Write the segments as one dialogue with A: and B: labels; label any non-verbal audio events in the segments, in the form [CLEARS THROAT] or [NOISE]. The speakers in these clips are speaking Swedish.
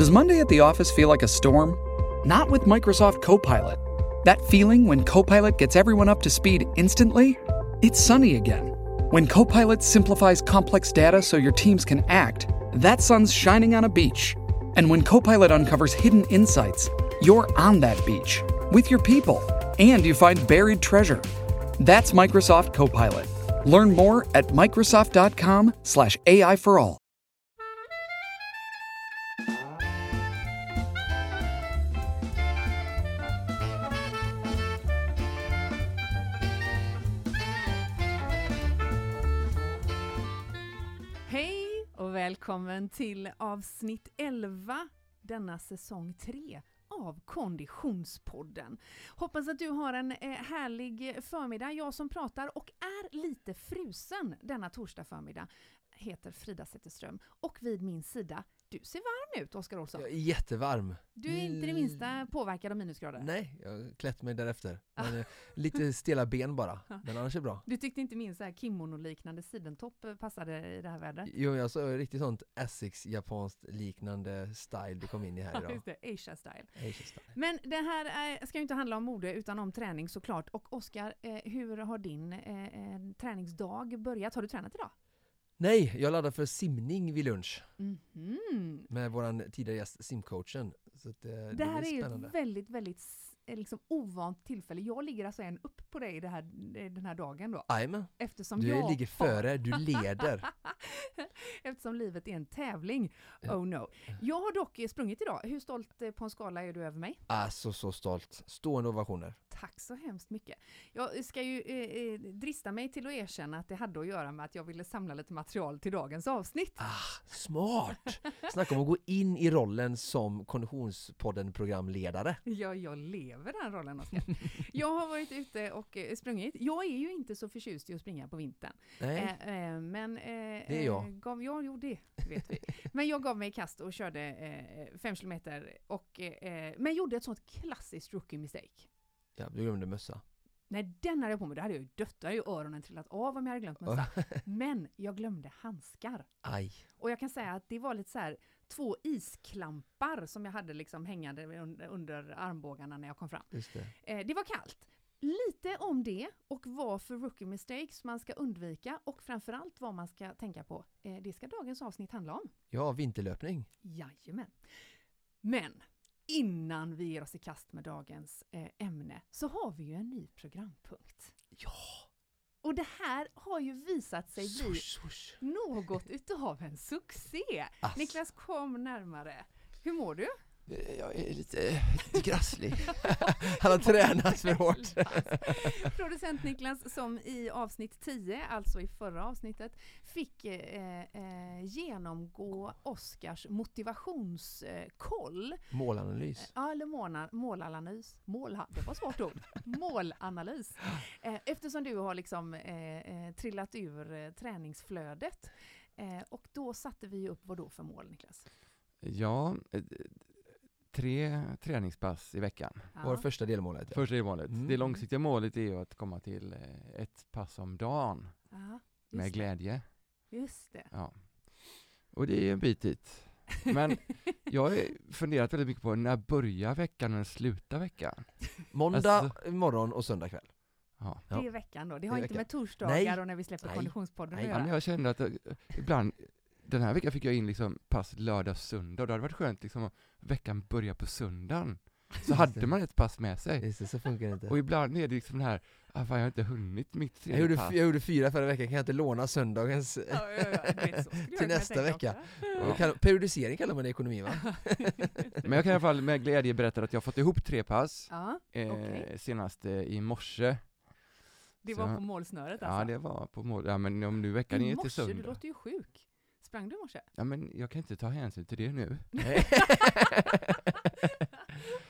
A: Does Monday at the office feel like a storm? Not with Microsoft Copilot. That feeling when Copilot gets everyone up to speed instantly? It's sunny again. When Copilot simplifies complex data so your teams can act, that sun's shining on a beach. And when Copilot uncovers hidden insights, you're on that beach with your people and you find buried treasure. That's Microsoft Copilot. Learn more at Microsoft.com/slash AI for all.
B: Välkommen till avsnitt 11 denna säsong 3 av Konditionspodden. Hoppas att du har en eh, härlig förmiddag. Jag som pratar och är lite frusen denna torsdag förmiddag heter Frida Zetterström och vid min sida, du ser varm ut Oskar Olsson.
C: Jag är jättevarm.
B: Du är inte det minsta påverkad av minusgrader.
C: Nej, jag har klätt mig därefter. Men, eh, lite [LAUGHS] stela ben bara, men annars är det bra.
B: Du tyckte inte min så här kimono-liknande sidentopp eh, passade i det här vädret?
C: Jo, jag såg riktigt sånt Essex japanskt liknande style du kom in i här [LAUGHS] idag.
B: just det, Asia style.
C: Asian style.
B: Men det här är, ska ju inte handla om mode utan om träning såklart. Och Oskar, eh, hur har din eh, eh, träningsdag börjat? Har du tränat idag?
C: Nej, jag laddar för simning vid lunch
B: Mhm.
C: med våran tidigare gäst simcoachen. Så eh, det,
B: Det här
C: blir
B: är ju
C: spännande.
B: ett väldigt, väldigt liksom ovant tillfälle. Jag ligger alltså en upp på dig det här, den här dagen då.
C: Jajamän,
B: Eftersom
C: du
B: jag
C: ligger före, du [LAUGHS] leder. [LAUGHS]
B: Eftersom livet är en tävling. Oh no. Jag har dock sprungit idag. Hur stolt eh, på en skala är du över mig?
C: Alltså så stolt. Stående ovationer.
B: Tack så hemskt mycket. Jag ska ju eh, eh, drista mig till att erkänna att det hade att göra med att jag ville samla lite material till dagens avsnitt.
C: Ah, smart! Snacka om att gå in i rollen som Konditionspodden-programledare.
B: Ja, jag lever den rollen Oskar. Jag har varit ute och eh, sprungit. Jag är ju inte så förtjust i att springa på vintern.
C: Nej,
B: Eh, eh, men... Eh,
C: Det är jag.
B: eh, Gav, ja, jo, det vet vi. Men jag gav mig i kast och körde eh, fem kilometer. Och, men gjorde ett sånt klassiskt rookie mistake.
C: ja, du glömde mössa.
B: Nej, den hade jag på mig. Då hade jag ju dött. Då hade ju öronen trillat av om jag hade glömt mössa. [LAUGHS] Men jag glömde handskar.
C: Aj.
B: Och jag kan säga att det var lite så här två isklampar som jag hade liksom hängande under, under armbågarna när jag kom fram.
C: Just det.
B: Eh, det var kallt. Lite om det och vad för rookie mistakes man ska undvika och framförallt vad man ska tänka på. Eh, det ska dagens avsnitt handla om.
C: Ja, vinterlöpning.
B: Jajamän. Men innan vi ger oss i kast med dagens eh, ämne så har vi ju en ny programpunkt.
C: Ja!
B: Och det här har ju visat sig bli
C: Swoosh, swoosh.
B: något utav en succé.
C: Ass.
B: Niklas, kom närmare. Hur mår du?
C: Eh, Jag är lite, lite krasslig. Han har tränat för hårt. [LAUGHS]
B: Producent Niklas som i avsnitt 10, alltså i förra avsnittet, fick eh, eh, genomgå Oscars motivationskoll.
C: Målanalys.
B: Ja, eller måna, målanalys. Mål, det var ett svårt ord. Målanalys. Eh, eftersom du har liksom eh, eh, trillat ur eh, träningsflödet. Eh, och då satte vi upp vad då för mål, Niklas?
D: Ja, eh, tre träningspass i veckan.
B: Ja.
C: Var första delmålet. Ja.
D: Första är målet.
C: Mm.
D: Det långsiktiga målet är ju att komma till eh, ett pass om dagen
B: Ja,
D: med glädje.
B: just det.
D: Ja. Och det är ju en bit dit. Men [LAUGHS] jag har funderat väldigt mycket på när börjar veckan och när slutar veckan?
C: Måndag
D: Alltså-
C: morgon och söndag kväll.
D: Ja.
B: Det är veckan då. Det
C: Det
B: har
C: är
B: inte
C: veckan.
B: med torsdagar
C: Nej.
B: och när vi släpper
C: Nej.
B: Konditionspodden
C: Nej.
B: att göra.
D: jag kände att eh, ibland, den här veckan fick jag in liksom pass lördag, söndag och det hade varit skönt liksom att veckan börjar på söndagen. Så hade man ett pass med sig.
C: Just det, så funkar det inte.
D: Och ibland är det liksom den här, ah, fan jag har inte hunnit mitt
C: Jag
D: tredje
C: gjorde,
D: pass.
C: jag gjorde fyra förra veckan, kan jag inte låna söndagens?
B: Ja, ja, ja. Du vet, jag [LAUGHS]
C: Till nästa vecka. Kall- Periodisering kallar man det i ekonomi va? [LAUGHS]
D: Men jag kan i alla fall med glädje berätta att jag har fått ihop tre pass,
B: Ja,
D: eh, senast eh, i morse.
B: det
D: Så-
B: var på målsnöret alltså.
D: Ja det var på mål, ja men om nu veckan är
B: I
D: till
B: morse, du
D: söndag.
B: låter ju sjuk. Sprang du i morse?
D: Ja men jag kan inte ta hänsyn till det nu. [LAUGHS]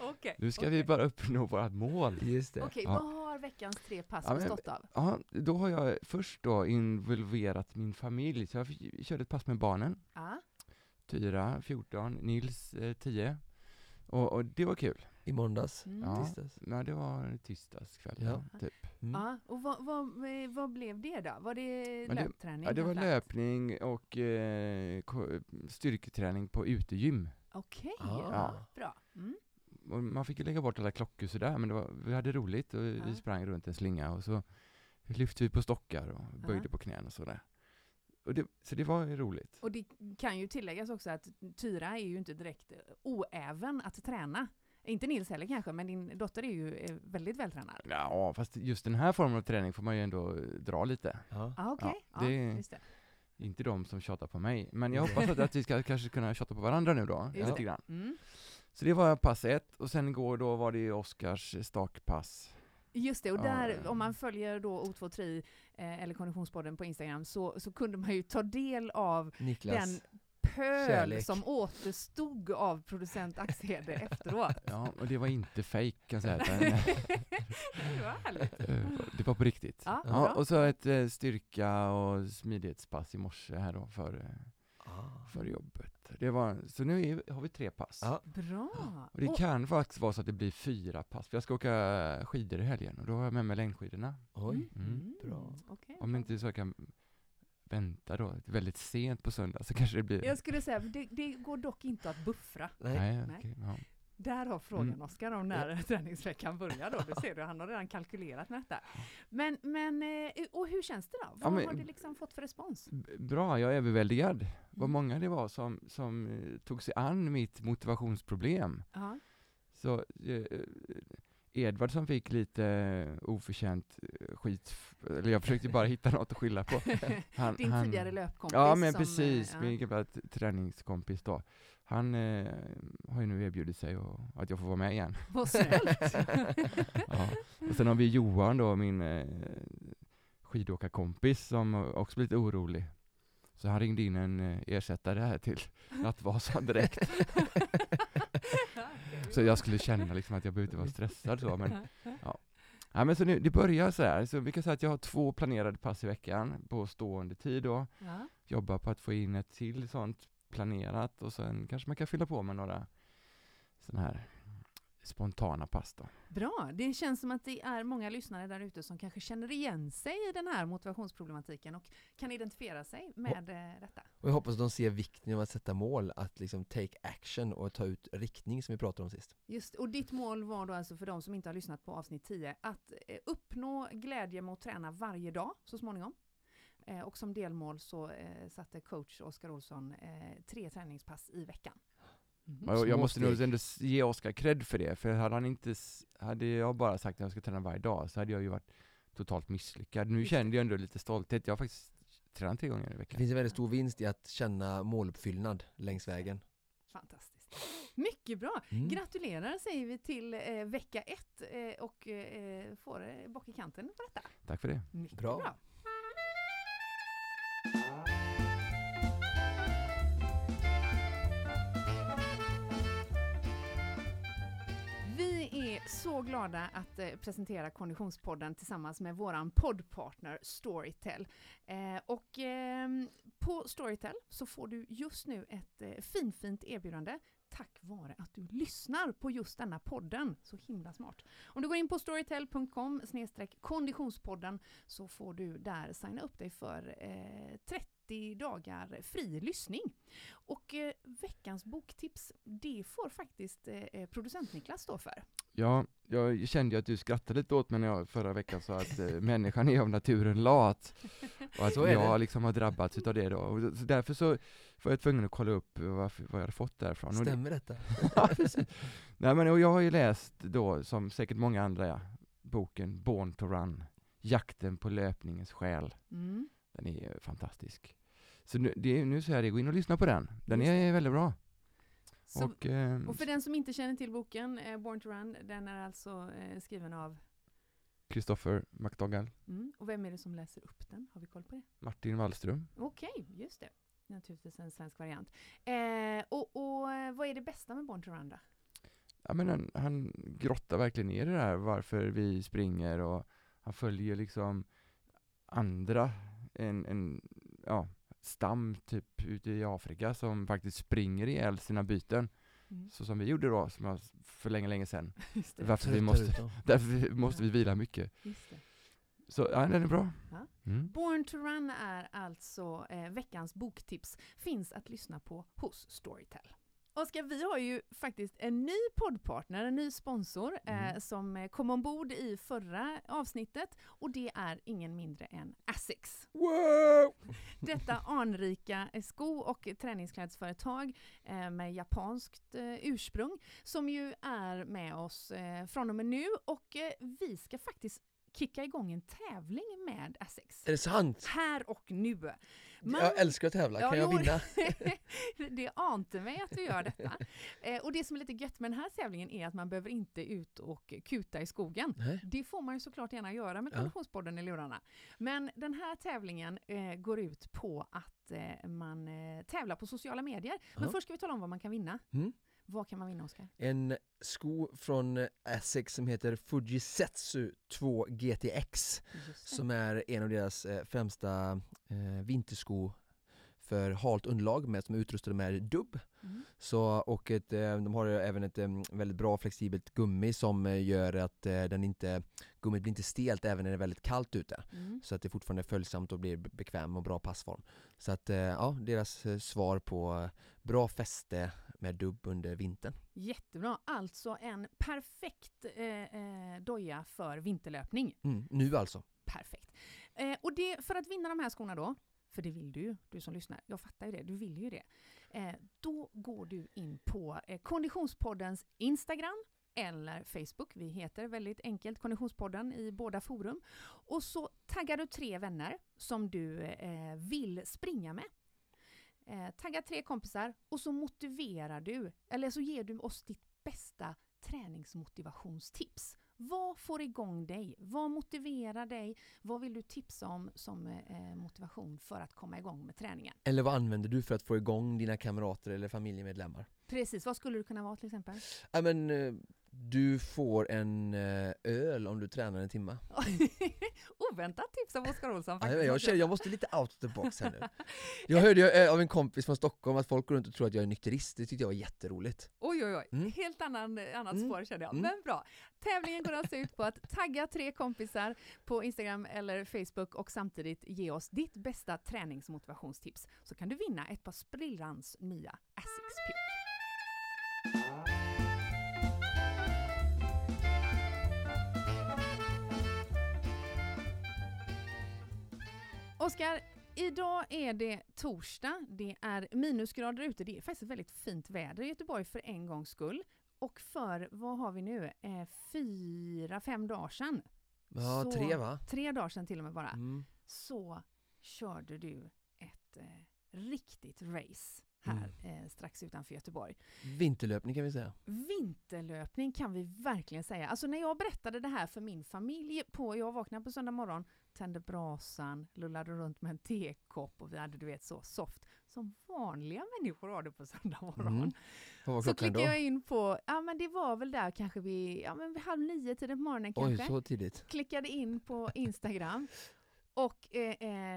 B: Okej.
D: Nu ska
B: okej.
D: vi bara uppnå vårt mål.
C: Just det.
B: Okej,
D: Ja.
B: vad har veckans tre pass
D: Ja, men-
B: bestått av?
D: Ja, då har jag först då involverat min familj, så jag körde ett pass med barnen.
B: Ja,
D: Tyra, 14, Nils, eh, 10. Och, och det var kul.
C: I måndags,
B: Mm.
D: Ja.
C: tisdags.
D: Nej, det var tisdagskväll,
C: Ja.
D: ja. typ.
C: Mm.
B: Ja, och vad, vad, eh, vad blev det då? Var det
D: Men det-
B: löpträning?
D: Ja, det var löpning och eh, styrketräning på utegym.
B: Okej,
C: Ah.
D: Ja.
B: bra. Mm.
D: Och man fick ju lägga bort alla klockor sådär, men det var, vi hade roligt och
B: Ja.
D: vi sprang runt en slinga och så lyfte vi på stockar och böjde
B: Ja.
D: på knän och sådär. Och det, så det var ju roligt.
B: Och det kan ju tilläggas också att Tyra är ju inte direkt eh, oäven att träna. Inte Nils heller kanske, men din dotter är ju eh, väldigt vältränad.
D: Ja, fast just den här formen av träning får man ju ändå dra lite.
C: Ja.
B: Ah, okej.
D: Ja, det-
B: Ja, just det.
D: Inte de som tjatar på mig, men jag [LAUGHS] hoppas att, att vi ska kanske kunna tjata på varandra nu då,
B: Just
D: lite grann.
B: Mm.
D: Så det var pass ett, och sen igår då var det Oskars stakpass.
B: Just det, och där,
D: ja.
B: om man följer då O2 Tri eh, eller Konditionspodden på Instagram så, så kunde man ju ta del av
C: Niklas.
B: den pöl
C: Kärlek.
B: som återstod av producent Axhede efteråt. [LAUGHS]
D: Ja, och det var inte fake kan jag säga. [LAUGHS]
B: det var härligt.
D: eh, det var på riktigt.
B: Ja,
D: Ja, och så ett eh, styrka och smidighetspass i morse här då för, eh,
C: Ah.
D: för jobbet. Det var, så nu är, har vi tre pass.
C: Ja.
B: Bra.
D: Och det
B: Och-
D: kan faktiskt vara så att det blir fyra pass, för jag ska åka skidor i helgen och då har jag med mig längdskidorna.
C: Oj.
D: Mm.
C: Bra.
B: okej.
D: Om det inte så jag kan vänta då, väldigt sent på söndag så kanske det blir...
B: Jag skulle säga, det, det går dock inte att buffra.
C: Nej.
D: Nej,
B: Nej.
D: okej, ja.
B: Där har frågan
D: Mm.
B: Oskar om när [LAUGHS] träningsveckan börjar då. Du ser du, han har redan kalkylerat med detta. Men, men eh, och hur känns det då? Vad
D: men-
B: har du liksom fått för respons?
D: Bra, jag är överväldigad. Vad
B: Mm.
D: många det var som, som eh, tog sig an mitt motivationsproblem.
B: Ja.
D: Så eh, Edvard som fick lite eh, oförtjänt eh, skit, eller jag försökte bara hitta något att skylla på. [LAUGHS] Han,
B: Din
D: han-
B: tidigare löpkompis.
D: Ja men
B: som,
D: precis,
B: eh,
D: min gamla träningskompis då. Han eh, har ju nu erbjudit sig och, att jag får vara med igen.
B: Vad snällt. [LAUGHS]
D: Ja. Och sen har vi Johan då, min eh, skidåkarkompis som också blivit orolig. Så han ringde in en eh, ersättare här till [LAUGHS] Nattvasan direkt. Så jag skulle känna liksom att jag behövde vara stressad så, men [LAUGHS] Ja men så nu, det börjar så här, så vi kan säga att jag har två planerade pass i veckan på stående tid då.
B: Ja.
D: Jobbar på att få in ett till sånt planerat och sen kanske man kan fylla på med några sådana här spontana pass då.
B: Bra, det känns som att det är många lyssnare där ute som kanske känner igen sig i den här motivationsproblematiken och kan identifiera sig med eh, detta.
C: Och jag hoppas de ser vikten av att sätta mål, att liksom take action och ta ut riktning som vi pratade om sist.
B: Just, och ditt mål var då alltså för de som inte har lyssnat på avsnitt 10 att eh, uppnå glädje med att träna varje dag så småningom. Eh, och som delmål så satte coach Oskar Olsson tre träningspass i veckan. Mhm.
D: Och jag
C: Små
D: måste nog ändå ge Oskar cred för det, för hade han inte, hade jag bara sagt att jag ska träna varje dag så hade jag ju varit totalt misslyckad. Nu kände jag ändå lite stolthet, jag har faktiskt tränat tre gånger i
C: Det
D: veckan.
C: finns en väldigt stor vinst i att känna måluppfyllnad längs vägen.
B: Fantastiskt. Mycket bra!
C: Mm.
B: Gratulerar säger vi till eh, vecka ett eh, och eh, får eh, bock i kanten på detta.
D: Tack för det.
B: Mycket
C: Bra.
B: bra. Så glada att eh, presentera Konditionspodden tillsammans med våran poddpartner Storytel. Eh, och ehm, på Storytel så får du just nu ett eh, finfint erbjudande tack vare att du lyssnar på just denna podden. Så himla smart. Om du går in på storytel.com konditionspodden så får du där signa upp dig för eh, 30 30 dagar fri lyssning. Och eh, veckans boktips, det får faktiskt eh, producent Niklas stå för.
D: Ja, jag kände ju att du skrattade lite åt mig när jag förra veckan sa att eh, människan är av naturen lat. [LAUGHS] Och att jag
C: det.
D: liksom har drabbats utav det då. Och så därför så var jag tvungen att kolla upp varför, vad jag hade fått därifrån.
C: Stämmer detta? [LAUGHS]
D: Ja, precis. Nej men och jag har ju läst då, som säkert många andra, ja, boken Born to Run. Jakten på löpningens själ.
B: Mm.
D: Den är ju fantastisk. Så nu, det, nu säger jag det, gå in och lyssna på den. Den
B: Just
D: är väldigt bra.
B: Så,
D: Och, eh,
B: och för den som inte känner till boken, eh, Born to Run, den är alltså eh, skriven av,
D: Christopher McDougall,
B: mm, och vem är det som läser upp den? Har vi koll på det?
D: Martin Wallström.
B: Okej, just det. Naturligtvis en svensk variant. Eh, och, och eh, vad är det bästa med Born to Run då?
D: Ja, men han, han grottar verkligen ner det här varför vi springer och han följer liksom andra, en, en ja, stam typ ute i Afrika som faktiskt springer ihjäl sina byten
B: Mm.
D: så som vi gjorde då, som jag, för länge, länge sedan. [LAUGHS]
B: Just det.
D: Varför vi måste, [LAUGHS] därför vi- måste vi vila mycket.
B: Just det.
D: Så ja, den är bra.
B: Ja.
D: Mm.
B: Born to Run är alltså eh, veckans boktips. Finns att lyssna på hos Storytel. Oskar, vi har ju faktiskt en ny poddpartner, en ny sponsor eh,
C: Mm.
B: som eh, kom ombord i förra avsnittet och det är ingen mindre än Asics.
C: Wow! [LAUGHS]
B: Detta anrika eh, sko och träningsklädsföretag eh, med japanskt eh, ursprung som ju är med oss eh, från och med nu och vi ska faktiskt kicka igång en tävling med Asics.
C: Är det sant?
B: Här och nu. Man-
C: Jag älskar att tävla,
B: Ja,
C: kan jag
B: jo.
C: vinna? [LAUGHS]
B: det ante mig att du gör detta. Eh, och det som är lite gött med den här tävlingen är att man behöver inte ut och kuta i skogen.
C: Nej.
B: Det får man ju såklart gärna göra med
C: Ja.
B: Konditionspodden i lurarna. Men den här tävlingen eh, går ut på att eh, man eh, tävlar på sociala medier. Men
C: Ja.
B: först ska vi tala om vad man kan vinna.
C: Mm.
B: Vad kan man vinna, Oskar?
C: En sko från Asics som heter Fujisetsu 2 GTX som är en av deras eh, främsta eh, vintersko för halt underlag med, som är utrustade med dubb.
B: Mm.
C: Så, och ett, eh, de har även ett eh, väldigt bra flexibelt gummi som eh, gör att eh, den inte, gummit blir inte stelt även när det är väldigt kallt ute.
B: Mm.
C: Så att det fortfarande är följsamt och blir be- bekväm och bra passform. Så att eh, ja, deras eh, svar på eh, bra fäste med dubb under vintern.
B: Jättebra. Alltså en perfekt eh, eh, doja för vinterlöpning.
C: Mm, nu alltså.
B: Perfekt. Eh, och det, för att vinna de här skorna då, för det vill du ju, du som lyssnar, jag fattar ju det, du vill ju det. Eh, då går du in på eh, Konditionspoddens Instagram eller Facebook. Vi heter väldigt enkelt Konditionspodden i båda forum. Och så taggar du tre vänner som du eh, vill springa med. Eh, tagga tre kompisar och så motiverar du, eller så ger du oss ditt bästa träningsmotivationstips. Vad får igång dig? Vad motiverar dig? Vad vill du tipsa om som eh, motivation för att komma igång med träningen?
C: Eller vad använder du för att få igång dina kamrater eller familjemedlemmar?
B: Precis, vad skulle det kunna vara till exempel?
C: Ja men eh, du får en eh, öl om du tränar en timme. [LAUGHS]
B: Oväntat tips av Oskar Olsson faktiskt.
C: jag, känner, jag måste lite out of the box här nu. [LAUGHS] Jag hörde eh, av en kompis från Stockholm att folk går runt och tror att jag är nykterist, det tyckte jag var jätteroligt.
B: Oj, oj, oj.
C: Mm.
B: Helt annan, annat
C: Mm.
B: spår kände jag.
C: Mm.
B: Men bra. Tävlingen går alltså ut på att tagga tre kompisar på Instagram eller Facebook och samtidigt ge oss ditt bästa träningsmotivationstips. Så kan du vinna ett par sprillans nya Asics Puke. Oskar, idag är det torsdag. Det är minusgrader ute. Det är faktiskt väldigt fint väder i Göteborg för en gångs skull. Och för, vad har vi nu, eh, fyra, fem dagar sedan,
C: Ja,
B: Så-
C: tre va?
B: tre dagar sedan till och med bara,
C: Mm.
B: så körde du ett eh, riktigt race här eh, strax utanför Göteborg.
C: Vinterlöpning kan vi säga.
B: Vinterlöpning kan vi verkligen säga. Alltså när jag berättade det här för min familj, på, jag vaknade på söndag morgon, tände brasan, lullade runt med en tekopp och vi hade du vet så soft som vanliga människor har det på söndag morgon.
C: Mm. Vad var
B: Så klickade jag in på, ja men det var väl där kanske vid, ja men vid halv nio tiden på morgonen
C: Oj,
B: kanske.
C: så tidigt.
B: Klickade in på Instagram och eh,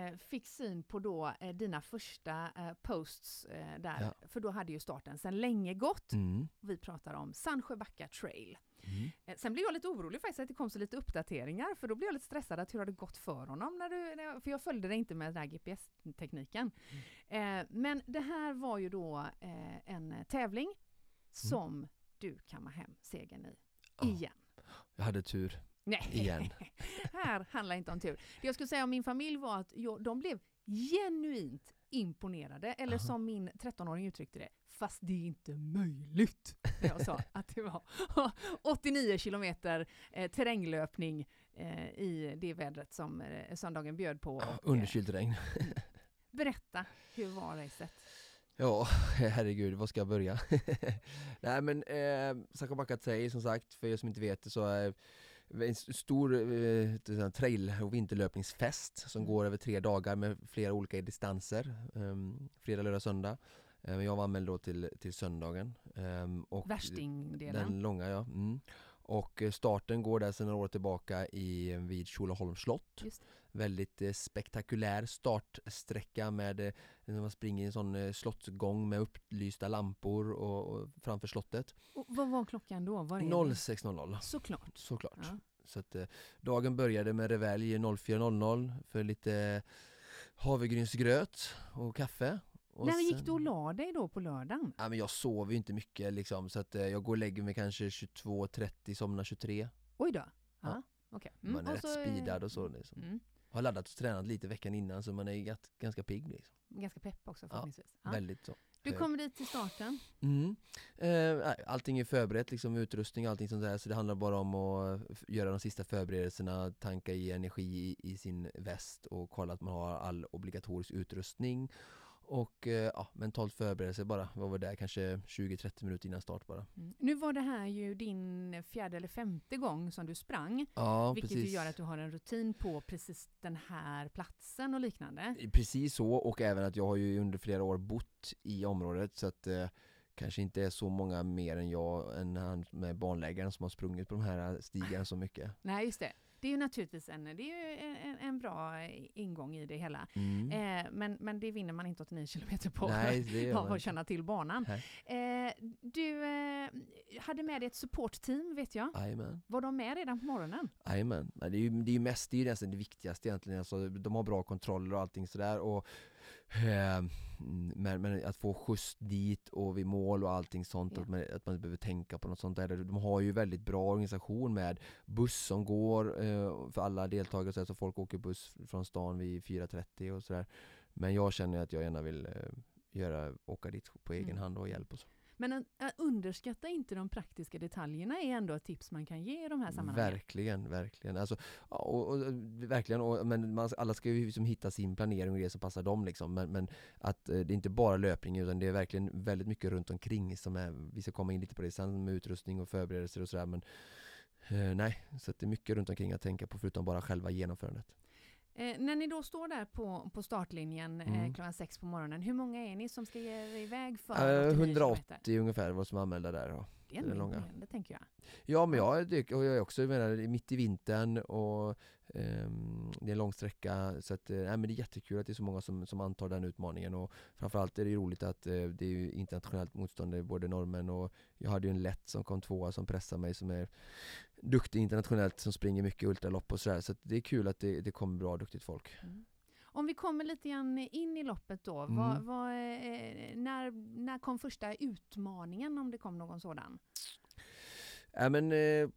B: eh, fick syn på då eh, dina första eh, posts eh, där.
C: Ja.
B: För då hade ju starten sedan länge gått.
C: Mm.
B: Vi pratar om Sandsjöbacka trail.
C: Mm.
B: Eh, Sen blev jag lite orolig faktiskt att det kom så lite uppdateringar för då blev jag lite stressad att hur har det gått för honom? När du, för jag följde det inte med den här GPS-tekniken. Eh, men det här var ju då en tävling som du kammar hem segern i. Igen.
C: Jag hade tur.
B: Nej,
C: Igen. [LAUGHS]
B: här handlar inte om tur. Det jag skulle säga om min familj var att jag, de blev genuint imponerade, eller
C: Aha.
B: som min 13-åring uttryckte det, fast det är inte möjligt. Jag sa att det var [LAUGHS] 89 kilometer eh, terränglöpning eh, i det vädret som eh, söndagen bjöd på. Och, eh,
C: Underkylt regn.
B: berätta, hur var racet?
C: Ja, [LAUGHS] herregud, var ska jag börja? Nej men, eh, Sakabaka Trail som sagt, för er som inte vet det så är en stor eh, trail och vinterlöpningsfest som
B: Mm.
C: går över tre dagar med flera olika distanser. Um, fredag, lördag, söndag. Eh, jag var anmäld då till, till söndagen. ehm, och
B: Värstingdelen.
C: Den långa ja. Mm. Och eh, starten går där sedan några år tillbaka i, vid Tjolöholms slott. Väldigt eh, spektakulär startsträcka med eh, när man springer i en sån eh, slottsgång med upplysta lampor och, och framför slottet.
B: Och vad var klockan då? Var är det?
C: 06.00
B: Såklart.
C: såklart.
B: Ja.
C: Så att eh, dagen började med revelj 04.00 för lite havregrynsgröt och kaffe. Och
B: När gick
C: sen-
B: du och la dig då på lördagen?
C: Ja, men jag sover ju inte mycket liksom så att eh, jag går och lägger mig kanske 22.30, somnar 23.
B: Oj då. Ja, okej.
C: Man är rätt
B: så,
C: speedad och så liksom.
B: Mm.
C: Har laddat och tränat lite veckan innan så man är gans- ganska pigg liksom.
B: Ganska pepp också förhoppningsvis. Ja.
C: Väldigt så.
B: Du
C: hög.
B: kommer dit till starten.
C: Mm. Eh, allting är förberett, liksom utrustning och allting sånt där så det handlar bara om att f- göra de sista förberedelserna, tanka i energi i sin väst och kolla att man har all obligatorisk utrustning och eh, ja, mentalt förberedelse bara, vad var det, kanske 20-30 minuter innan start bara.
B: Mm. Nu var det här ju din fjärde eller femte gång som du sprang,
C: Ja,
B: vilket
C: precis.
B: ju gör att du har en rutin på precis den här platsen och liknande.
C: Precis så och även att jag har ju under flera år bott i området så att eh, kanske inte är så många mer än jag, än han med barnläggaren som har sprungit på de här stigarna så mycket.
B: Nej, just det. Det är ju naturligtvis en, det är en, en bra ingång i det hela.
C: Mm.
B: Eh, men, men det vinner man inte 89 kilometer på.
C: Nej, [LAUGHS]
B: av att känna till banan. Eh, du eh, hade med dig ett supportteam vet jag.
C: Jajamän.
B: Var de med redan på morgonen?
C: Jajamän, det är ju det är mest, det är ju nästan det viktigaste egentligen, alltså, de har bra kontroller och allting sådär och eh, men, men att få skjuts dit och vid mål och allting sånt,
B: Ja.
C: att, man, att man inte behöver tänka på något sånt där. De har ju väldigt bra organisation med buss som går eh, för alla deltagare, så, här, så folk åker buss från stan vid 4.30 och sådär. Men jag känner att jag gärna vill eh, göra, åka dit på egen
B: Mm.
C: hand och hjälp och så.
B: Men att, eh, underskatta inte de praktiska detaljerna är ändå ett tips man kan ge i de här sammanhangen.
C: Verkligen, verkligen. Alltså, och, och, verkligen och, men man, alla ska ju liksom hitta sin planering och det som passar dem liksom. Men, men att eh, det är inte bara löpning utan det är verkligen väldigt mycket runt omkring som är, vi ska komma in lite på det sen med utrustning och förberedelser och sådär men eh, nej, så att det är mycket runt omkring att tänka på förutom bara själva genomförandet.
B: Eh, när ni då står där på, på startlinjen eh,
C: Mm.
B: klockan sex på morgonen, hur många är ni som ska ge er iväg för
C: Eh,
B: 89
C: 180
B: kilometer?
C: ungefär vad som anmälda där. Ja.
B: Det är
C: långa.
B: det tänker jag.
C: Ja men jag, det, och jag är också jag menar, mitt i vintern och ehm, det är en lång sträcka så att, eh, nej, men det är jättekul att det är så många som, som antar den utmaningen och framförallt är det roligt att eh, det är internationellt motstånd, både norrmän och jag hade ju en lätt som kom tvåa som pressar mig som är duktig internationellt som springer mycket ultralopp och sådär så att det är kul att det, det kommer bra duktigt folk.
B: Mm. Om vi kommer lite grann in i loppet då,
C: Mm.
B: vad, vad, eh, när, när kom första utmaningen om det kom någon sådan?
C: Äh, men, eh,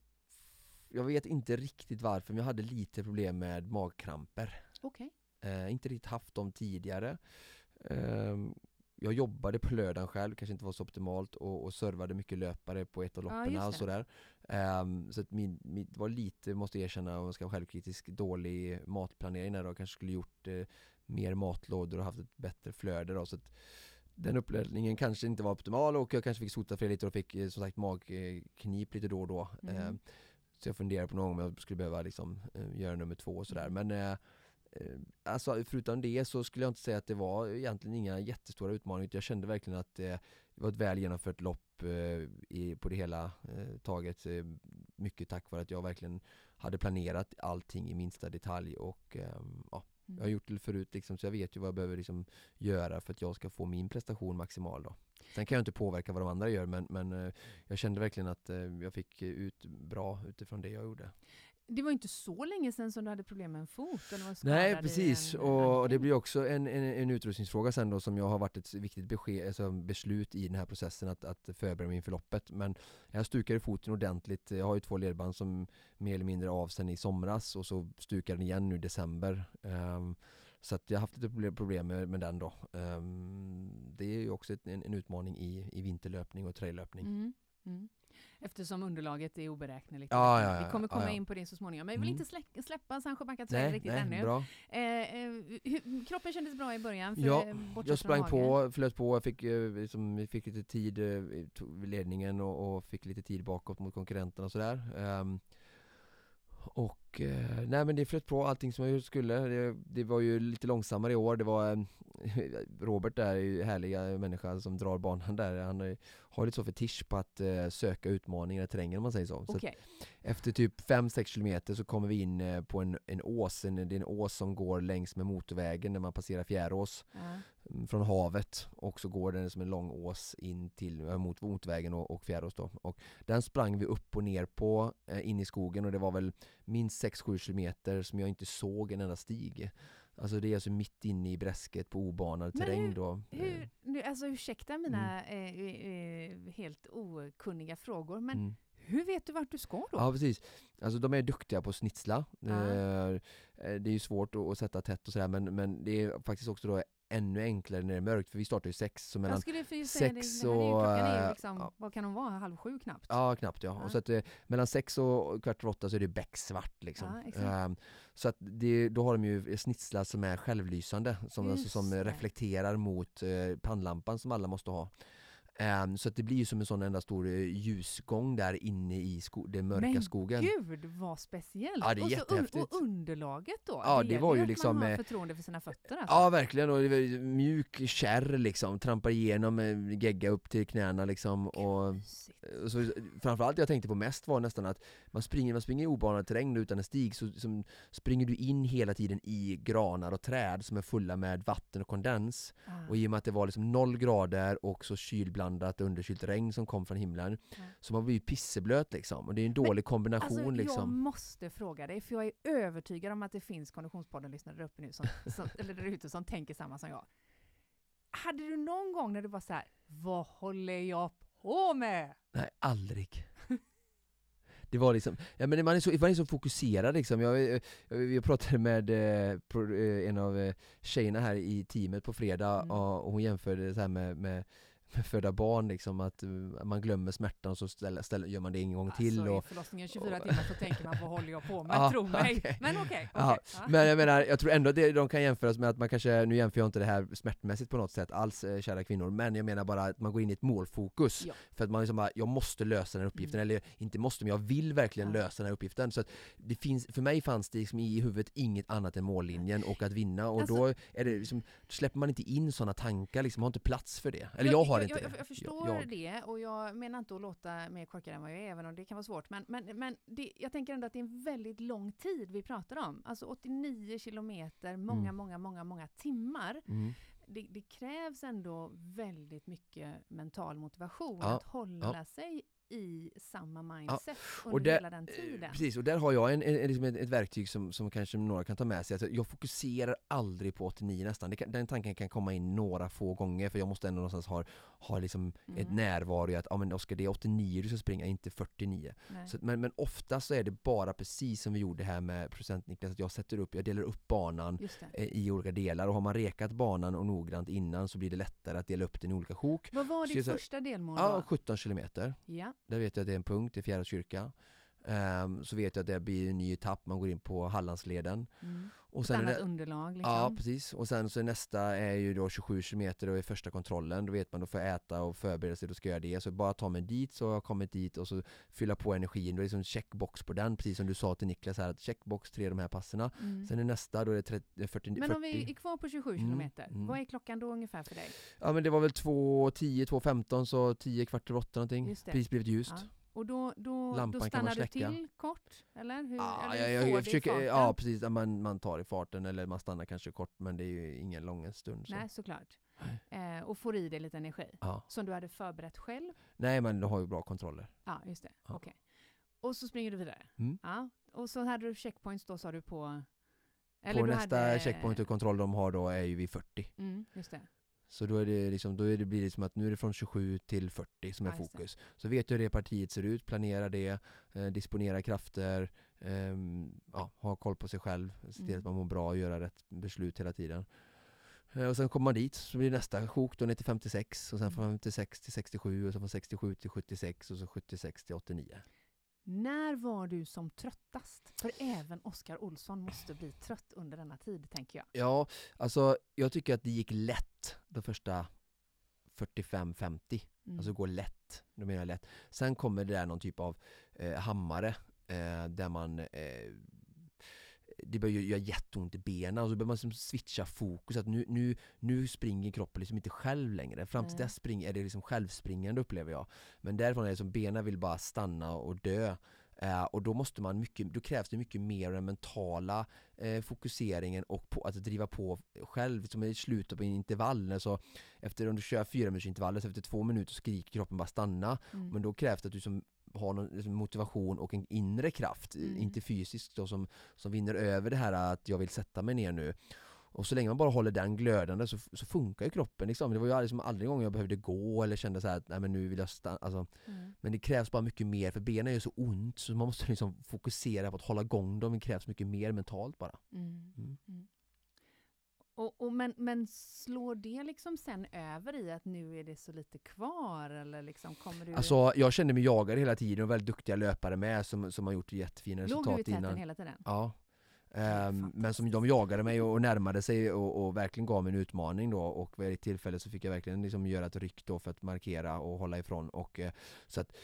C: jag vet inte riktigt varför men jag hade lite problem med magkramper.
B: Okej.
C: Eh, inte riktigt haft dem tidigare. Ehm, jag jobbade på lördagen själv, kanske inte var så optimalt och, och servade mycket löpare på ett av
B: Ja,
C: loppen
B: just
C: och
B: det.
C: sådär. Ehm, så att min, min, det var lite, måste jag erkänna, om jag ska vara självkritisk, dålig matplanering där och kanske skulle gjort eh, mer matlådor och haft ett bättre flöde då. Så att den uppladdningen kanske inte var optimal och jag kanske fick sota för lite och fick eh, som sagt magknip lite då och då.
B: Mm.
C: Ehm, så jag funderar på någon gång om jag skulle behöva liksom, eh, göra nummer två och sådär. Men eh, eh, alltså, förutom det så skulle jag inte säga att det var egentligen inga jättestora utmaningar. Jag kände verkligen att eh, det var ett väl genomfört lopp eh, i, på det hela eh, taget. Eh, mycket tack vare att jag verkligen hade planerat allting i minsta detalj och ehm, ja, jag har gjort det förut liksom, så jag vet ju vad jag behöver liksom, göra för att jag ska få min prestation maximal då. Sen kan jag inte påverka vad de andra gör men, men eh, jag kände verkligen att eh, jag fick eh, ut bra utifrån det jag gjorde.
B: Det var inte så länge sedan som du hade problem med en fot eller var
C: Nej precis,
B: en
C: och
B: ankel.
C: det blir också en, en, en utrustningsfråga sen då som jag har varit ett viktigt besked, alltså beslut i den här processen att, att förbereda mig inför loppet. Men jag stukade foten ordentligt, jag har ju två ledband som mer eller mindre av sen i somras och så stukade den igen nu i december. Ehm, så att jag har haft lite problem- med, med den då. Ehm, det är ju också ett, en, en utmaning i, i vinterlöpning och traillöpning.
B: Mm. Mm. Eftersom underlaget är oberäkneligt.
C: Ja, ja, ja,
B: Vi kommer komma in på det så småningom. Men jag vill
C: Mm.
B: inte slä- släppa Sancho
C: Nej,
B: riktigt
C: nej,
B: ännu.
C: bra.
B: Eh, eh, hur, kroppen kändes bra i början? För,
C: Ja,
B: bortsett
C: Jag sprang på, flöt på, jag fick, eh, liksom, vi fick lite tid eh, ledningen och, och fick lite tid bakåt mot konkurrenterna och sådär. Ehm, och Och eh, nej men det flöt på allting som jag skulle. Det, det var ju lite långsammare i år. Det var eh, [LAUGHS] Robert där, är ju härliga människa som drar banan där. Han är, har lite så fetisch på att eh, söka utmaningar i terrängen om man säger så. så att
B: Okej.
C: efter typ 5-6 kilometer så kommer vi in eh, på en, en ås, en, det är en ås som går längs med motorvägen när man passerar Fjärås mm, från havet och så går den som en lång ås in till, eh, mot motorvägen och, och Fjärås då. Och den sprang vi upp och ner på eh, in i skogen och det var väl minst 6-7 kilometer som jag inte såg en enda stig. Alltså det är alltså mitt inne i bräsket på obanad
B: Men
C: terräng
B: hur-
C: då. Eh,
B: Hur, nu, alltså ursäkta mina eh, eh, helt okunniga frågor, men
C: mm.
B: hur vet du vart du ska då?
C: Ja precis, alltså de är duktiga på att snitsla. Eh, eh, Det är ju svårt att, att sätta tätt och sådär men, men det är faktiskt också då ännu enklare när det är mörkt för vi startar ju sex så mellan
B: ju säga det,
C: sex och,
B: klockan är
C: eh,
B: liksom,
C: ja.
B: vad kan de vara, halv sju knappt?
C: Ja knappt ja,
B: Ja.
C: och så att eh, mellan sex och kvart över åtta så är det becksvart liksom.
B: Ja.
C: Ehm, så att det, då har de ju snitslar som är självlysande, som, alltså, som reflekterar mot eh, pannlampan som alla måste ha. Ehm, så det blir ju som en sån enda stor eh, ljusgång där inne i sko- den mörka
B: Men
C: skogen.
B: Gud vad speciellt!
C: Ja, det är
B: och, un-
C: jättehäftigt.
B: och underlaget då?
C: Ja, det
B: leder
C: var ju
B: att
C: liksom,
B: man har
C: eh,
B: förtroende för sina fötter alltså.
C: Ja verkligen, och det var mjuk kärr liksom, trampar igenom eh, gegga upp till knäna liksom och och så, framförallt det jag tänkte på mest var nästan att man springer, man springer i obanad terräng utan en stig så som, springer du in hela tiden i granar och träd som är fulla med vatten och kondens
B: Ah.
C: och i och med att det var liksom noll grader och så kylblandat underkylt regn som kom från himlen
B: Ja.
C: så man blir ju pisseblöt liksom och det är en dålig kombination
B: Alltså, Jag
C: liksom
B: måste fråga dig, för jag är övertygad om att det finns Konditionspodden-lyssnare där uppe nu, som, som, eller där ute, som tänker samma som jag. Hade du någon gång när du var så här, vad håller jag på med?
C: Nej, aldrig. [LAUGHS] Det var liksom, ja men man är så, man är så fokuserad liksom. Jag, jag, jag pratade med eh, eh, en av eh, tjejerna här i teamet på fredag
B: Mm.
C: och, hon jämförde det så här med, med, med föda barn liksom, att eh, man glömmer smärtan och så ställer, ställer, gör man det en gång till.
B: Alltså,
C: Och,
B: i förlossningen 24 timmar så tänker man, vad håller jag på med? [LAUGHS]
C: Ja,
B: Tro mig.
C: okej.
B: Men okej.
C: Ja,
B: okej. Ja.
C: Men jag menar, jag tror ändå det, de kan jämföras med att man kanske, nu jämför jag inte det här smärtmässigt på något sätt alls eh, kära kvinnor, men jag menar bara att man går in i ett målfokus.
B: Ja.
C: För att man liksom bara, jag måste lösa den här uppgiften,
B: Mm.
C: eller inte måste men jag vill verkligen lösa den här uppgiften. Så att det finns, för mig fanns det liksom i huvudet inget annat än mållinjen och att vinna och
B: Alltså-
C: då är det liksom, släpper man inte in sådana tankar liksom, har inte plats för det. Eller jag, har inte
B: jag. Jag, jag förstår
C: Jag-
B: det och jag menar inte att låta mer korkad än vad jag är, även om det kan vara svårt. Men, men, men det, jag tänker ändå att det är en väldigt lång tid vi pratar om. Alltså 89 kilometer, många,
C: Mm.
B: många, många, många timmar.
C: Mm.
B: Det, det krävs ändå väldigt mycket mental motivation
C: Ja,
B: att hålla sig i samma mindset under
C: Och där-
B: hela den
C: Eh,
B: tiden.
C: Precis, och där har jag en, en, en, liksom ett, ett verktyg som, som kanske några kan ta med sig. Alltså, jag fokuserar aldrig på 89 nästan. Kan, den tanken kan komma in några få gånger för jag måste ändå någonstans ha, ha liksom ett
B: Mm.
C: närvaro i att ja, men Oskar, det är 89 du ska springa, inte 49.
B: Nej.
C: Så, men, men ofta så är det bara precis som vi gjorde här med procent Niklas, att jag sätter upp, jag delar upp banan eh, i olika delar och har man rekat banan och noggrant innan så blir det lättare att dela upp den i olika sjok.
B: Vad var ditt första delmål
C: Ja,
B: då?
C: 17 kilometer.
B: Ja,
C: där vet jag att det är en punkt i Fjärås kyrka. Um, ehm, så vet jag att det blir en ny etapp, man går in på Hallandsleden.
B: mm.
C: Och
B: ett
C: sen är
B: annat underlag liksom.
C: Ja precis, och sen så nästa är ju då 27 km och är första kontrollen, då vet man då får jag äta och förbereda sig, då ska jag göra det. Så bara ta mig dit så har jag kommit dit och så fylla på energin, då är det liksom checkbox på den, precis som du sa till Niklas här, att checkbox tre de här passerna.
B: Mm.
C: Sen är nästa, då är det 30, 40,
B: Men
C: 40.
B: om vi är kvar på 27
C: Mm,
B: kilometer,
C: mm.
B: vad är klockan då ungefär för dig?
C: Ja men det var väl 2.10, 2.15 så 10 kvart över 8 någonting. Precis blivit ljust.
B: Ja. Och då, då,
C: Lampan
B: då stannar du till kort? Eller? Hur,
C: Ja,
B: eller
C: jag, jag, jag försöker, ja precis, man, man tar i farten eller man stannar kanske kort men det är ju ingen lång stund. Så.
B: Nej, såklart. Eh, och får i dig lite energi.
C: Ja.
B: Som du hade förberett själv?
C: Nej men du har ju bra kontroller.
B: Ja, just det.
C: Ja.
B: Okej. Och så springer du vidare?
C: Mm.
B: Ja. Och så hade du checkpoints då sa du på?
C: på nästa
B: hade-
C: checkpoint och kontroll de har då är ju vid 40.
B: Mm, just det.
C: Så då är det liksom, då är det, blir det som att nu är det från 27 till 40 som är
B: det.
C: fokus. Så vet du hur det partiet ser ut, planera det, eh, disponera krafter, ehm, ja, ha koll på sig själv, se till
B: Mm.
C: att man mår bra och göra rätt beslut hela tiden. Eh, och sen kommer man dit, så blir nästa sjok då ner till 56 och sen från
B: Mm.
C: 56 till 67 och sen från 67 till 76 och så 76 till 89.
B: När var du som tröttast? För även Oskar Olsson måste bli trött under denna tid, tänker jag.
C: Ja, alltså jag tycker att det gick lätt de första 45-50.
B: Mm.
C: Alltså gå lätt, då menar jag lätt. Sen kommer det där någon typ av eh, hammare eh, där man eh, det börjar göra jätteont i benen och så behöver man liksom switcha fokus. Att nu, nu, nu springer kroppen liksom inte själv längre. Fram till dess spring, är det liksom självspringande upplever jag. Men därifrån är det som benen vill bara stanna och dö. Eh, och då måste man mycket, då krävs det mycket mer den mentala eh, fokuseringen och på att driva på själv. Som i slutet på en intervall, så efter om du kör fyra minuters intervaller så efter två minuter skriker kroppen bara stanna.
B: Mm.
C: Men då krävs det att du som har någon liksom, motivation och en inre kraft,
B: Mm.
C: inte fysisk då, som, som vinner över det här att jag vill sätta mig ner nu. Och så länge man bara håller den glödande så, så funkar ju kroppen liksom. Det var ju aldrig, liksom, aldrig gång jag behövde gå eller kände så här att nej men nu vill jag stanna. Alltså,
B: Mm.
C: men det krävs bara mycket mer för benen gör så ont så man måste liksom fokusera på att hålla igång dem. Det krävs mycket mer mentalt bara.
B: Mm. Och, och men, men slår det liksom sen över i att nu är det så lite kvar eller liksom kommer du...
C: Alltså jag kände mig jagad hela tiden och väldigt duktiga löpare med som, som har gjort jättefina
B: Låg du i
C: resultat
B: täten
C: innan.
B: hela tiden?
C: Ja. Ehm, men som de jagade mig och, och närmade sig och, och verkligen gav mig en utmaning då och vid ett tillfälle så fick jag verkligen liksom göra ett ryck då för att markera och hålla ifrån och eh, så att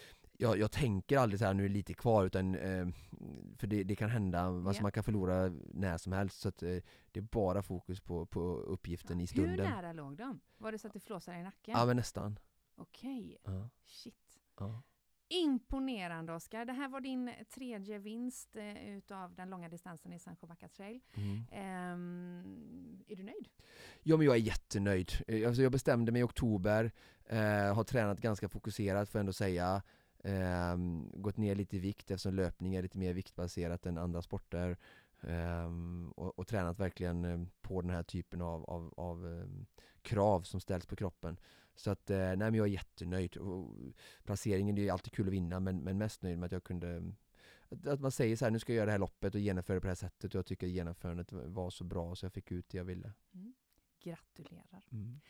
C: jag, jag tänker aldrig så här nu är det lite kvar utan eh, för det, det kan hända, alltså
B: Ja.
C: man kan förlora när som helst så att eh, det är bara fokus på, på uppgiften i
B: Hur
C: stunden.
B: nära låg de? Var det så att det flåsade i nacken?
C: Ja men nästan.
B: Okej,
C: Ja,
B: shit.
C: ja.
B: Imponerande Oskar. Det här var din tredje vinst eh, utav den långa distansen i Sandsjöbacka trail.
C: Mm.
B: Ehm, är du nöjd?
C: Ja men jag är jättenöjd. Eh, Alltså jag bestämde mig i oktober, eh, har tränat ganska fokuserat får jag ändå säga. Ehm, gått ner lite i vikt eftersom löpning är lite mer viktbaserat än andra sporter. Ehm, och, och tränat verkligen eh, på den här typen av, av, av ehm, krav som ställs på kroppen. Så att, eh, nej men jag är jättenöjd. Och placeringen, det är alltid kul att vinna men, men mest nöjd med att jag kunde att, att man säger så här, nu ska jag göra det här loppet och genomföra det på det här sättet och jag tycker genomförandet var så bra så jag fick ut det jag ville.
B: Mm. Gratulerar.
C: Mm.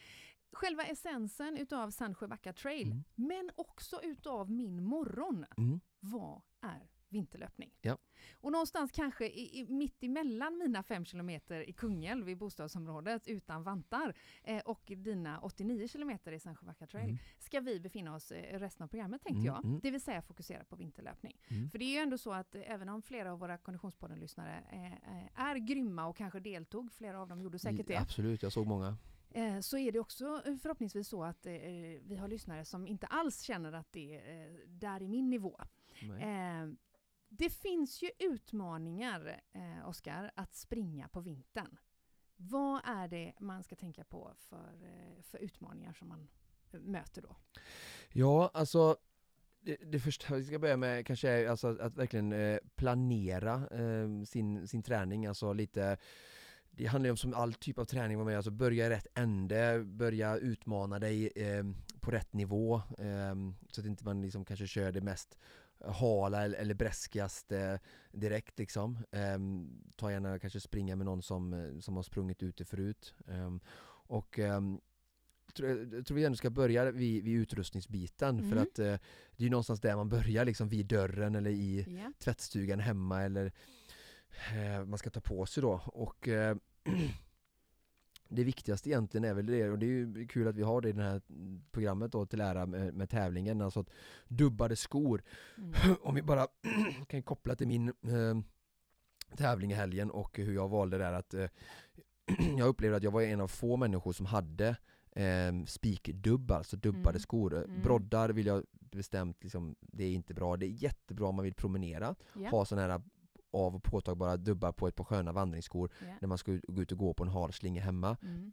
B: Själva essensen utav Sandsjöbacka trail,
C: Mm.
B: men också utav min morgon,
C: Mm.
B: vad är vinterlöpning?
C: Ja.
B: Och någonstans kanske i, i, mitt emellan mina fem kilometer i Kungälv i bostadsområdet utan vantar eh, och dina 89 kilometer i Sandsjöbacka trail
C: Mm.
B: ska vi befinna oss eh, resten av programmet tänkte
C: Mm,
B: jag.
C: mm.
B: Det vill säga fokusera på vinterlöpning.
C: Mm.
B: För det är ju ändå så att eh, även om flera av våra Konditionspodden-lyssnare eh, eh, är grymma och kanske deltog, flera av dem gjorde säkert det,
C: Absolut, jag såg många.
B: Eh, så är det också eh, förhoppningsvis så att eh, vi har lyssnare som inte alls känner att det är eh, där i min nivå. Eh, det finns ju utmaningar, eh, Oskar, att springa på vintern. Vad är det man ska tänka på för, eh, för utmaningar som man eh, möter då?
C: Ja, alltså det, det första vi ska börja med kanske är alltså att, att verkligen eh, planera eh, sin, sin träning, alltså lite det handlar ju om som all typ av träning var med, alltså börja i rätt ände, börja utmana dig eh, på rätt nivå eh, så att inte man liksom kanske kör det mest hala eller, eller bräskigaste direkt liksom. Eh, ta gärna kanske springa med någon som, som har sprungit ute förut. Eh, och ehm, jag tror vi ändå ska börja vid, vid utrustningsbiten för
B: Mm.
C: att eh, det är ju någonstans där man börjar liksom vid dörren eller i
B: Ja.
C: tvättstugan hemma eller man ska ta på sig då och eh, [CLEARS THROAT] det viktigaste egentligen är väl det och det är ju kul att vi har det i det här programmet då till ära med, med tävlingen, alltså att dubbade skor
B: Mm. [CLEARS THROAT]
C: om vi bara [CLEARS THROAT] kan koppla till min eh, tävling i helgen och hur jag valde där att eh, jag upplevde att jag var en av få människor som hade eh, spikdubb, alltså dubbade
B: Mm.
C: skor.
B: Mm.
C: Broddar vill jag bestämt, liksom, det är inte bra. Det är jättebra om man vill promenera,
B: Ja.
C: ha sådana här av och påtagbara dubbar på ett par sköna vandringsskor
B: Ja.
C: när man ska gå ut och gå på en hal slinga hemma.
B: Mm.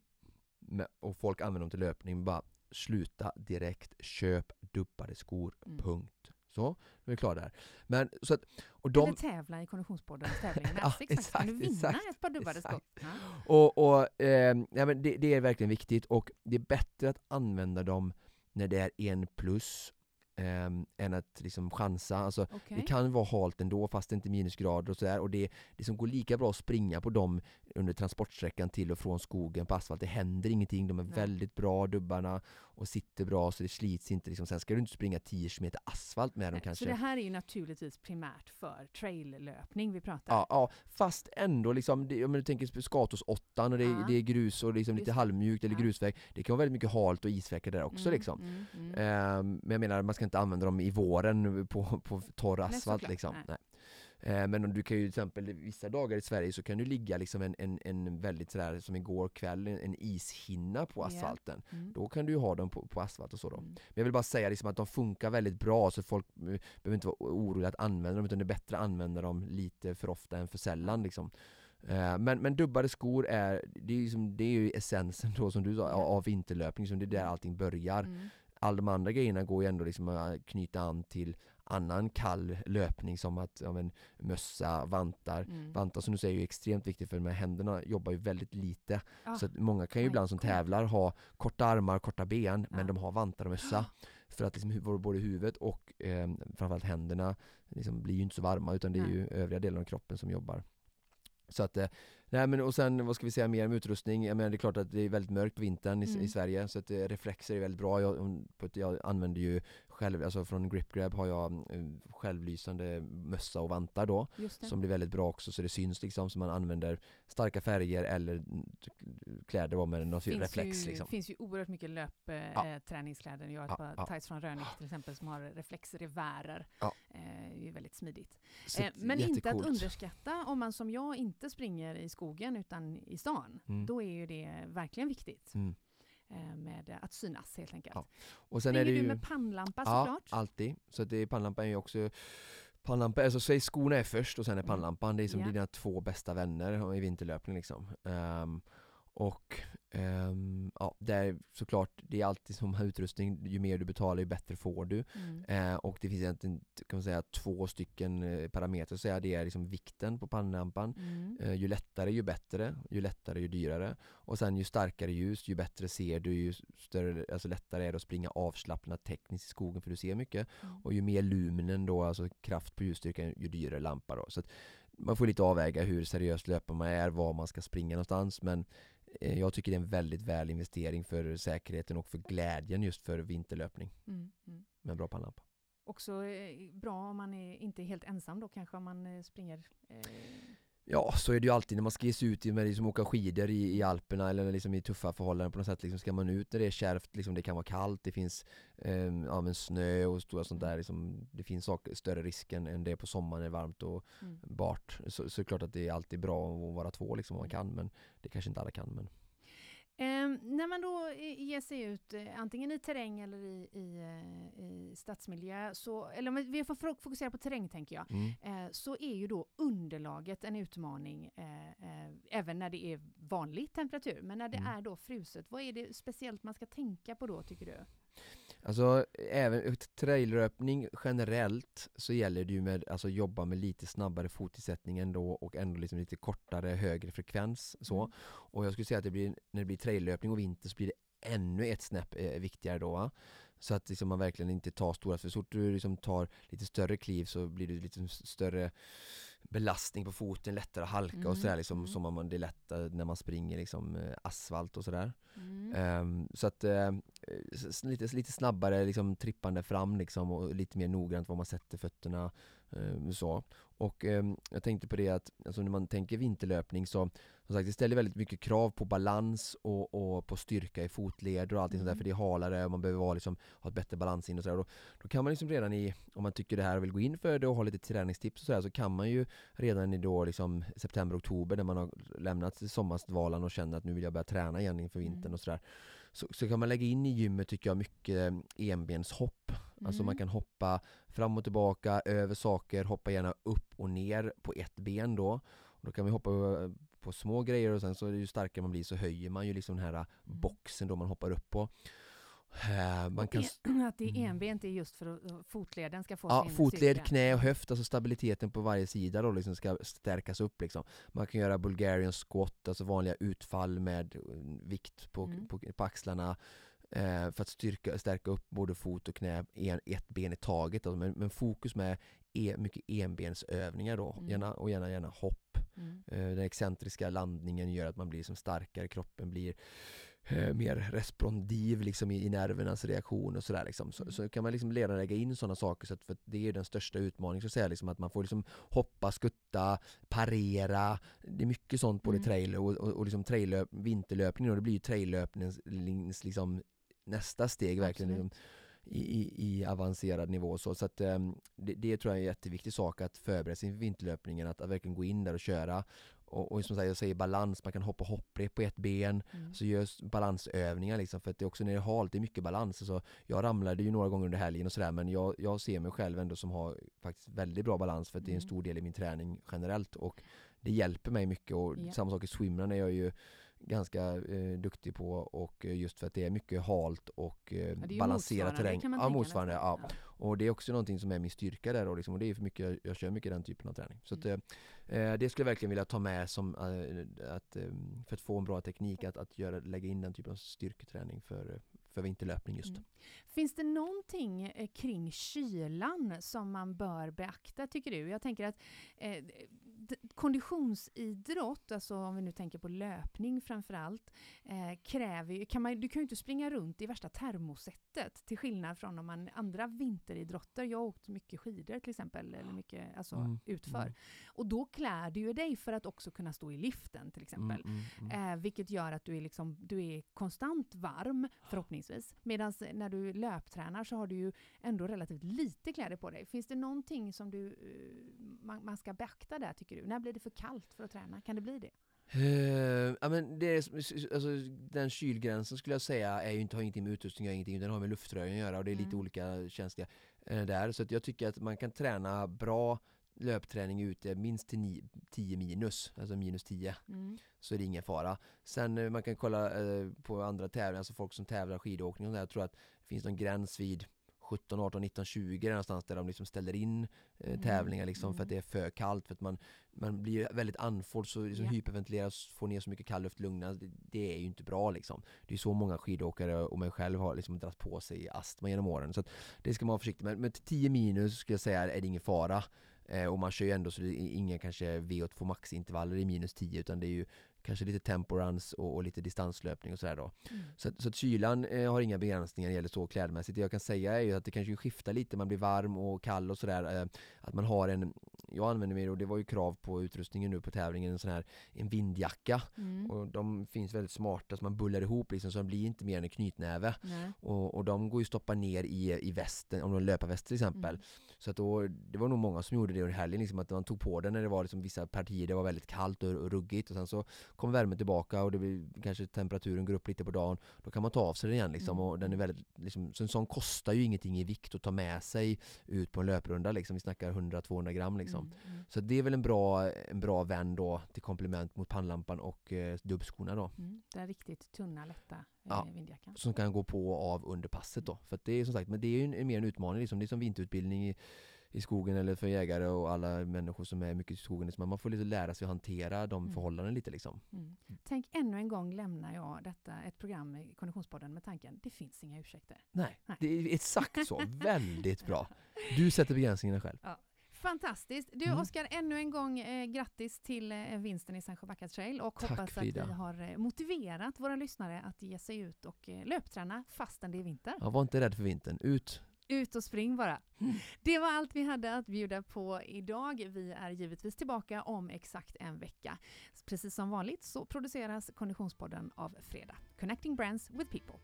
C: Och folk använder dem till löpning, bara sluta direkt, köp dubbade skor,
B: Mm.
C: punkt. Så, nu är vi klara där. Men så att, och de,
B: Eller tävla i Konditionspoddens [LAUGHS] tävling med
C: Ja.
B: Kan du
C: exakt,
B: vinna
C: exakt,
B: ett par dubbade skor?
C: exakt.
B: Ja.
C: Och, och eh, ja, men det, det är verkligen viktigt och det är bättre att använda dem när det är en plus eh, än att liksom chansa. Alltså,
B: Okej.
C: Det kan vara halt ändå fast det inte är minusgrader och sådär och det, det som går lika bra att springa på dem under transportsträckan till och från skogen på asfalt. Det händer ingenting, de är
B: Nej.
C: väldigt bra dubbarna och sitter bra så det slits inte. Liksom. Sen ska du inte springa 10 km asfalt med dem
B: Nej,
C: kanske.
B: Så det här är ju naturligtvis primärt för traillöpning vi pratar.
C: Ja, ja, fast ändå liksom, det, om du tänker Skatos 8 och det,
B: Ja.
C: det är grus och liksom
B: Just
C: lite halvmjukt eller
B: Ja.
C: grusväg. Det kan vara väldigt mycket halt och isveckor där också
B: Mm,
C: liksom.
B: mm, mm.
C: Ehm, men jag menar, man ska inte använda dem i våren på, på torr
B: Nej,
C: asfalt
B: såklart.
C: liksom.
B: Nej.
C: Nej. Eh, Men om du kan ju till exempel vissa dagar i Sverige så kan du ligga liksom en, en, en väldigt sådär som igår kväll, en, ishinna på asfalten.
B: Mm.
C: Då kan du ju ha dem på, på asfalt och så då.
B: Mm.
C: Men jag vill bara säga liksom att de funkar väldigt bra så folk eh, behöver inte vara oroliga att använda dem utan det är bättre att använda dem lite för ofta än för sällan liksom. Eh, Men, men dubbade skor är, det är, liksom, det är ju essensen då som du sa, av vinterlöpning, som det är där allting börjar.
B: Mm.
C: Alla de andra grejerna går ju ändå liksom att knyta an till annan kall löpning som att, ja, men, mössa, vantar.
B: Mm.
C: Vantar som du säger är ju extremt viktigt för de här händerna jobbar ju väldigt lite.
B: Ah,
C: Så många kan ju
B: nej,
C: ibland som tävlar ha korta armar, korta ben, men
B: Ja.
C: de har vantar och mössa. För att liksom, både huvudet och eh, framförallt händerna liksom, blir ju inte så varma utan det är ju övriga delen av kroppen som jobbar. Så att, eh, nej men och sen vad ska vi säga mer om utrustning? Jag menar det är klart att det är väldigt mörkt på vintern i,
B: Mm.
C: i Sverige så att eh, reflexer är väldigt bra. Jag, jag använder ju själv, alltså från GripGrab har jag eh, självlysande mössa och vantar då
B: det.
C: som blir väldigt bra också så det syns liksom så man använder starka färger eller mm, kläder då med någon
B: finns
C: reflex
B: ju,
C: liksom.
B: finns ju oerhört mycket löp, eh,
C: Ja.
B: eh. Jag har ett par
C: ja.
B: tights från Rönnick till exempel som har reflexrevärer.
C: Ja.
B: Eh, det är väldigt smidigt.
C: Så
B: Eh, men inte att underskatta om man som jag inte springer i skogen utan i stan.
C: Mm.
B: Då är ju det verkligen viktigt
C: Mm.
B: eh, med att synas helt enkelt.
C: Ja, Och sen är det
B: du
C: ju
B: med pannlampa
C: Ja,
B: såklart?
C: alltid. Så det, pannlampan är ju också Pannlampa, alltså säg skorna är först och sen är
B: Mm.
C: pannlampan, det är som
B: Ja.
C: dina två bästa vänner i vinterlöpning liksom. Ehm, och ehm, ja, det är såklart, det är alltid som utrustning, ju mer du betalar ju bättre får du.
B: Mm.
C: Eh, och det finns egentligen, kan man säga, två stycken eh, parametrar säga. Det är liksom vikten på pannlampan.
B: Mm.
C: Eh, ju lättare ju bättre, ju lättare ju dyrare. Och sen ju starkare ljus, ju bättre ser du, ju större, alltså lättare är det att springa avslappnat tekniskt i skogen för du ser mycket.
B: Mm.
C: Och ju mer luminen då, alltså kraft på ljusstyrkan, ju dyrare lampa då. Så man får lite avväga hur seriöst löpare man är, var man ska springa någonstans. Men jag tycker det är en väldigt väl investering för säkerheten och för glädjen just för vinterlöpning
B: Mm. Mm.
C: med en bra pannlampa.
B: Också eh, bra om man är, inte är helt ensam då kanske om man eh, springer eh,
C: Ja, så är det ju alltid när man ska ge sig ut med liksom åka skidor i, i Alperna eller liksom i tuffa förhållanden på något sätt. Liksom ska man ut när det är kärvt, liksom det kan vara kallt, det finns eh, ja, men snö och stora sånt där. Liksom, det finns saker, större risk än, än det är på sommaren när det är varmt och
B: mm.
C: bart. Så, så är det klart att det är alltid bra att vara två liksom, om man kan, men det kanske inte alla kan. Men
B: Ehm, när man då ger sig ut eh, antingen i terräng eller i, i, eh, i stadsmiljö, så, eller vi- får fo- fokusera på terräng tänker jag,
C: mm.
B: eh, så är ju då underlaget en utmaning eh, eh, även när det är vanlig temperatur. Men när det
C: Mm.
B: är då fruset, vad är det speciellt man ska tänka på då tycker du?
C: Alltså även trailröpning generellt så gäller det ju med alltså jobba med lite snabbare fotisättning ändå och ändå liksom lite kortare högre frekvens så.
B: Mm.
C: Och jag skulle säga att det blir, när det blir traillöpning och vinter så blir det ännu ett snäpp eh, viktigare då va? Så att liksom man verkligen inte tar stora, för så fort du liksom tar lite större kliv så blir det lite större belastning på foten, lättare att halka
B: Mm,
C: och sådär liksom,
B: mm.
C: som om man, det är lätt eh, när man springer liksom eh, asfalt och sådär.
B: Mm.
C: Ehm, så att s- lite, lite snabbare liksom trippande fram liksom och lite mer noggrant var man sätter fötterna så. Och ehm, jag tänkte på det att alltså när man tänker vinterlöpning så som sagt, det ställer väldigt mycket krav på balans och, och på styrka i fotleder och allting sånt där
B: Mm.
C: för det är halare och man behöver vara, liksom, ha ett bättre balans in och sådär. Då, då kan man liksom redan i, om man tycker det här och vill gå in för det och ha lite träningstips och sådär så kan man ju redan i då liksom september, oktober när man har lämnat sommarstvalan och känner att nu vill jag börja träna igen inför vintern
B: Mm.
C: och sådär. Så, så kan man lägga in i gymmet tycker jag mycket eh, enbenshopp. Alltså man
B: Mm.
C: kan hoppa fram och tillbaka, över saker, hoppa gärna upp och ner på ett ben då. Och då kan vi hoppa eh, på små grejer och sen så är det ju starkare man blir så höjer man ju liksom den här
B: Mm.
C: boxen då man hoppar upp på. Eh, Man kan [CLEARS THROAT]
B: att det är
C: Mm.
B: enbent är just för att fotleden ska få
C: Ja,
B: sin
C: fotled,
B: styrka.
C: knä och höft, alltså stabiliteten på varje sida då liksom ska stärkas upp liksom. Man kan göra Bulgarian squat, alltså vanliga utfall med eh, vikt på,
B: Mm.
C: på, på axlarna eh, för att styrka, stärka upp både fot och knä, en, ett ben i taget. Men, men fokus med e, mycket enbensövningar då,
B: Mm.
C: gärna, och gärna, gärna hopp.
B: Mm.
C: Eh, den excentriska landningen gör att man blir som starkare, kroppen blir eh, mer respondiv liksom i, i nervernas reaktion och sådär liksom. så,
B: Mm.
C: så kan man liksom redan lägga in sådana saker så att för det är den största utmaningen så att säga liksom att man får liksom hoppa, skutta, parera det är mycket sånt både
B: Mm.
C: trailer och, och, och liksom traillöp, vinterlöpning och det blir ju traillöpningens liksom nästa steg verkligen liksom, i, i, i avancerad nivå. Så, så att, ehm, det, det tror jag är en jätteviktig sak att förbereda sig inför vinterlöpningen, att, att verkligen gå in där och köra. Och, och som sagt, jag säger balans, man kan hoppa hopprep på ett ben,
B: Mm.
C: så görs balansövningar liksom, för att det är också när det är halt, det är mycket balans. Alltså, jag ramlade ju några gånger under helgen och sådär, men jag, jag ser mig själv ändå som har faktiskt väldigt bra balans, för att det är en
B: Mm.
C: stor del i min träning generellt. Och det hjälper mig mycket och
B: Ja.
C: samma sak i swimrun är jag ju ganska eh, duktig på och eh, just för att det är mycket halt och eh,
B: Ja,
C: balanserad terräng. Ja, motsvarande.
B: nästan.
C: Ja. Och det är också någonting som är min styrka där och, liksom, och det är för mycket, jag kör mycket den typen av träning. Så att,
B: Mm.
C: eh, eh, det skulle jag verkligen vilja ta med som eh, att, eh, för att få en bra teknik att, att göra, lägga in den typen av styrketräning för, för vinterlöpning just.
B: Mm. Finns det någonting kring kylan som man bör beakta tycker du? Jag tänker att eh, konditionsidrott, alltså om vi nu tänker på löpning framför allt, eh, kräver ju, kan man, du kan ju inte springa runt i värsta termosättet till skillnad från om man andra vinteridrotter, jag har åkt mycket skidor till exempel, eller mycket alltså,
C: Mm,
B: utför,
C: mm.
B: och då klär du ju dig för att också kunna stå i liften till exempel.
C: Mm, mm, mm.
B: Eh, vilket gör att du är, liksom, du är konstant varm förhoppningsvis. Medan när du löptränar så har du ju ändå relativt lite kläder på dig. Finns det någonting som du, eh, man, man ska beakta där tycker du? När blir det för kallt för att träna? Kan det bli det?
C: Eh, ja, men det är, alltså, den kylgränsen skulle jag säga är ju inte, har ingenting med utrustning att ingenting, den har med luftrören att göra och det är lite
B: Mm.
C: olika känsliga eh, där. Så jag tycker att man kan träna bra löpträning ute minst till ni- 10 minus, alltså minus 10
B: Mm.
C: så är det ingen fara. Sen eh, man kan kolla eh, på andra tävlingar, alltså folk som tävlar skidåkning och sådär, jag tror att det finns någon gräns vid 17, 18, 19, 20 där någonstans där de liksom ställer in eh,
B: Mm,
C: tävlingar liksom för att
B: mm.
C: det är för kallt för att man, man blir väldigt andfådd så liksom
B: Ja.
C: hyperventileras, får ner så mycket kall luft lungorna, det, det är ju inte bra liksom. Det är så många skidåkare och mig själv har liksom dragit på sig astma genom åren så att det ska man vara försiktig med. Men till 10 minus skulle jag säga är det ingen fara. Eh, och man kör ju ändå så det är inga kanske VO2 maxintervaller i minus 10 utan det är ju kanske lite temporuns och, och lite distanslöpning och sådär då.
B: Mm.
C: Så, så att kylan eh, har inga begränsningar när det gäller så klädmässigt. Det jag kan säga är ju att det kanske skiftar lite, man blir varm och kall och sådär. Eh, att man har en, jag använder mig, och det var ju krav på utrustningen nu på tävlingen, en sån här en vindjacka.
B: Mm.
C: Och de finns väldigt smarta så man bullar ihop liksom så de blir inte mer än en knytnäve. Och, och de går ju att stoppa ner i, i västen, om de löper väst till exempel.
B: Mm.
C: Så att då, det var nog många som gjorde det under helgen, liksom, att man tog på den när det var liksom vissa partier det var väldigt kallt och, och ruggigt och sen så kom värmen tillbaka och det blir, kanske temperaturen går upp lite på dagen. Då kan man ta av sig den igen liksom,
B: Mm.
C: och den är väldigt, liksom, så en sån kostar ju ingenting i vikt att ta med sig ut på en löprunda liksom. Vi snackar 100-200 gram liksom.
B: Mm. Mm.
C: Så det är väl en bra, en bra vän då till komplement mot pannlampan och eh, dubbskorna då.
B: Mm. Den riktigt tunna, lätta eh,
C: Ja.
B: vindjackan.
C: Som kan gå på och av under passet då. För det är som sagt, men det är ju en mer en utmaning liksom. Det är som vinterutbildning i, i skogen eller för jägare och alla människor som är mycket i skogen. Liksom. Man får lite lära sig att hantera de
B: Mm.
C: förhållanden lite liksom.
B: Mm. Tänk ännu en gång lämnar jag detta, ett program i Konditionspodden med tanken, det finns inga ursäkter.
C: Nej,
B: Nej.
C: det är exakt så. [LAUGHS] Väldigt bra. Du sätter begränsningarna själv.
B: Fantastiskt! Du
C: Mm.
B: Oskar, ännu en gång eh, grattis till eh, vinsten i Sancho Backa Trail och
C: Tack,
B: hoppas
C: Frida.
B: att vi har eh, motiverat våra lyssnare att ge sig ut och eh, löpträna fastän det är vinter.
C: Ja, var inte rädd för vintern. Ut!
B: Ut och spring bara.
C: Mm.
B: Det var allt vi hade att bjuda på idag. Vi är givetvis tillbaka om exakt en vecka. Precis som vanligt så produceras Konditionspodden av Fredag. Connecting Brands with People.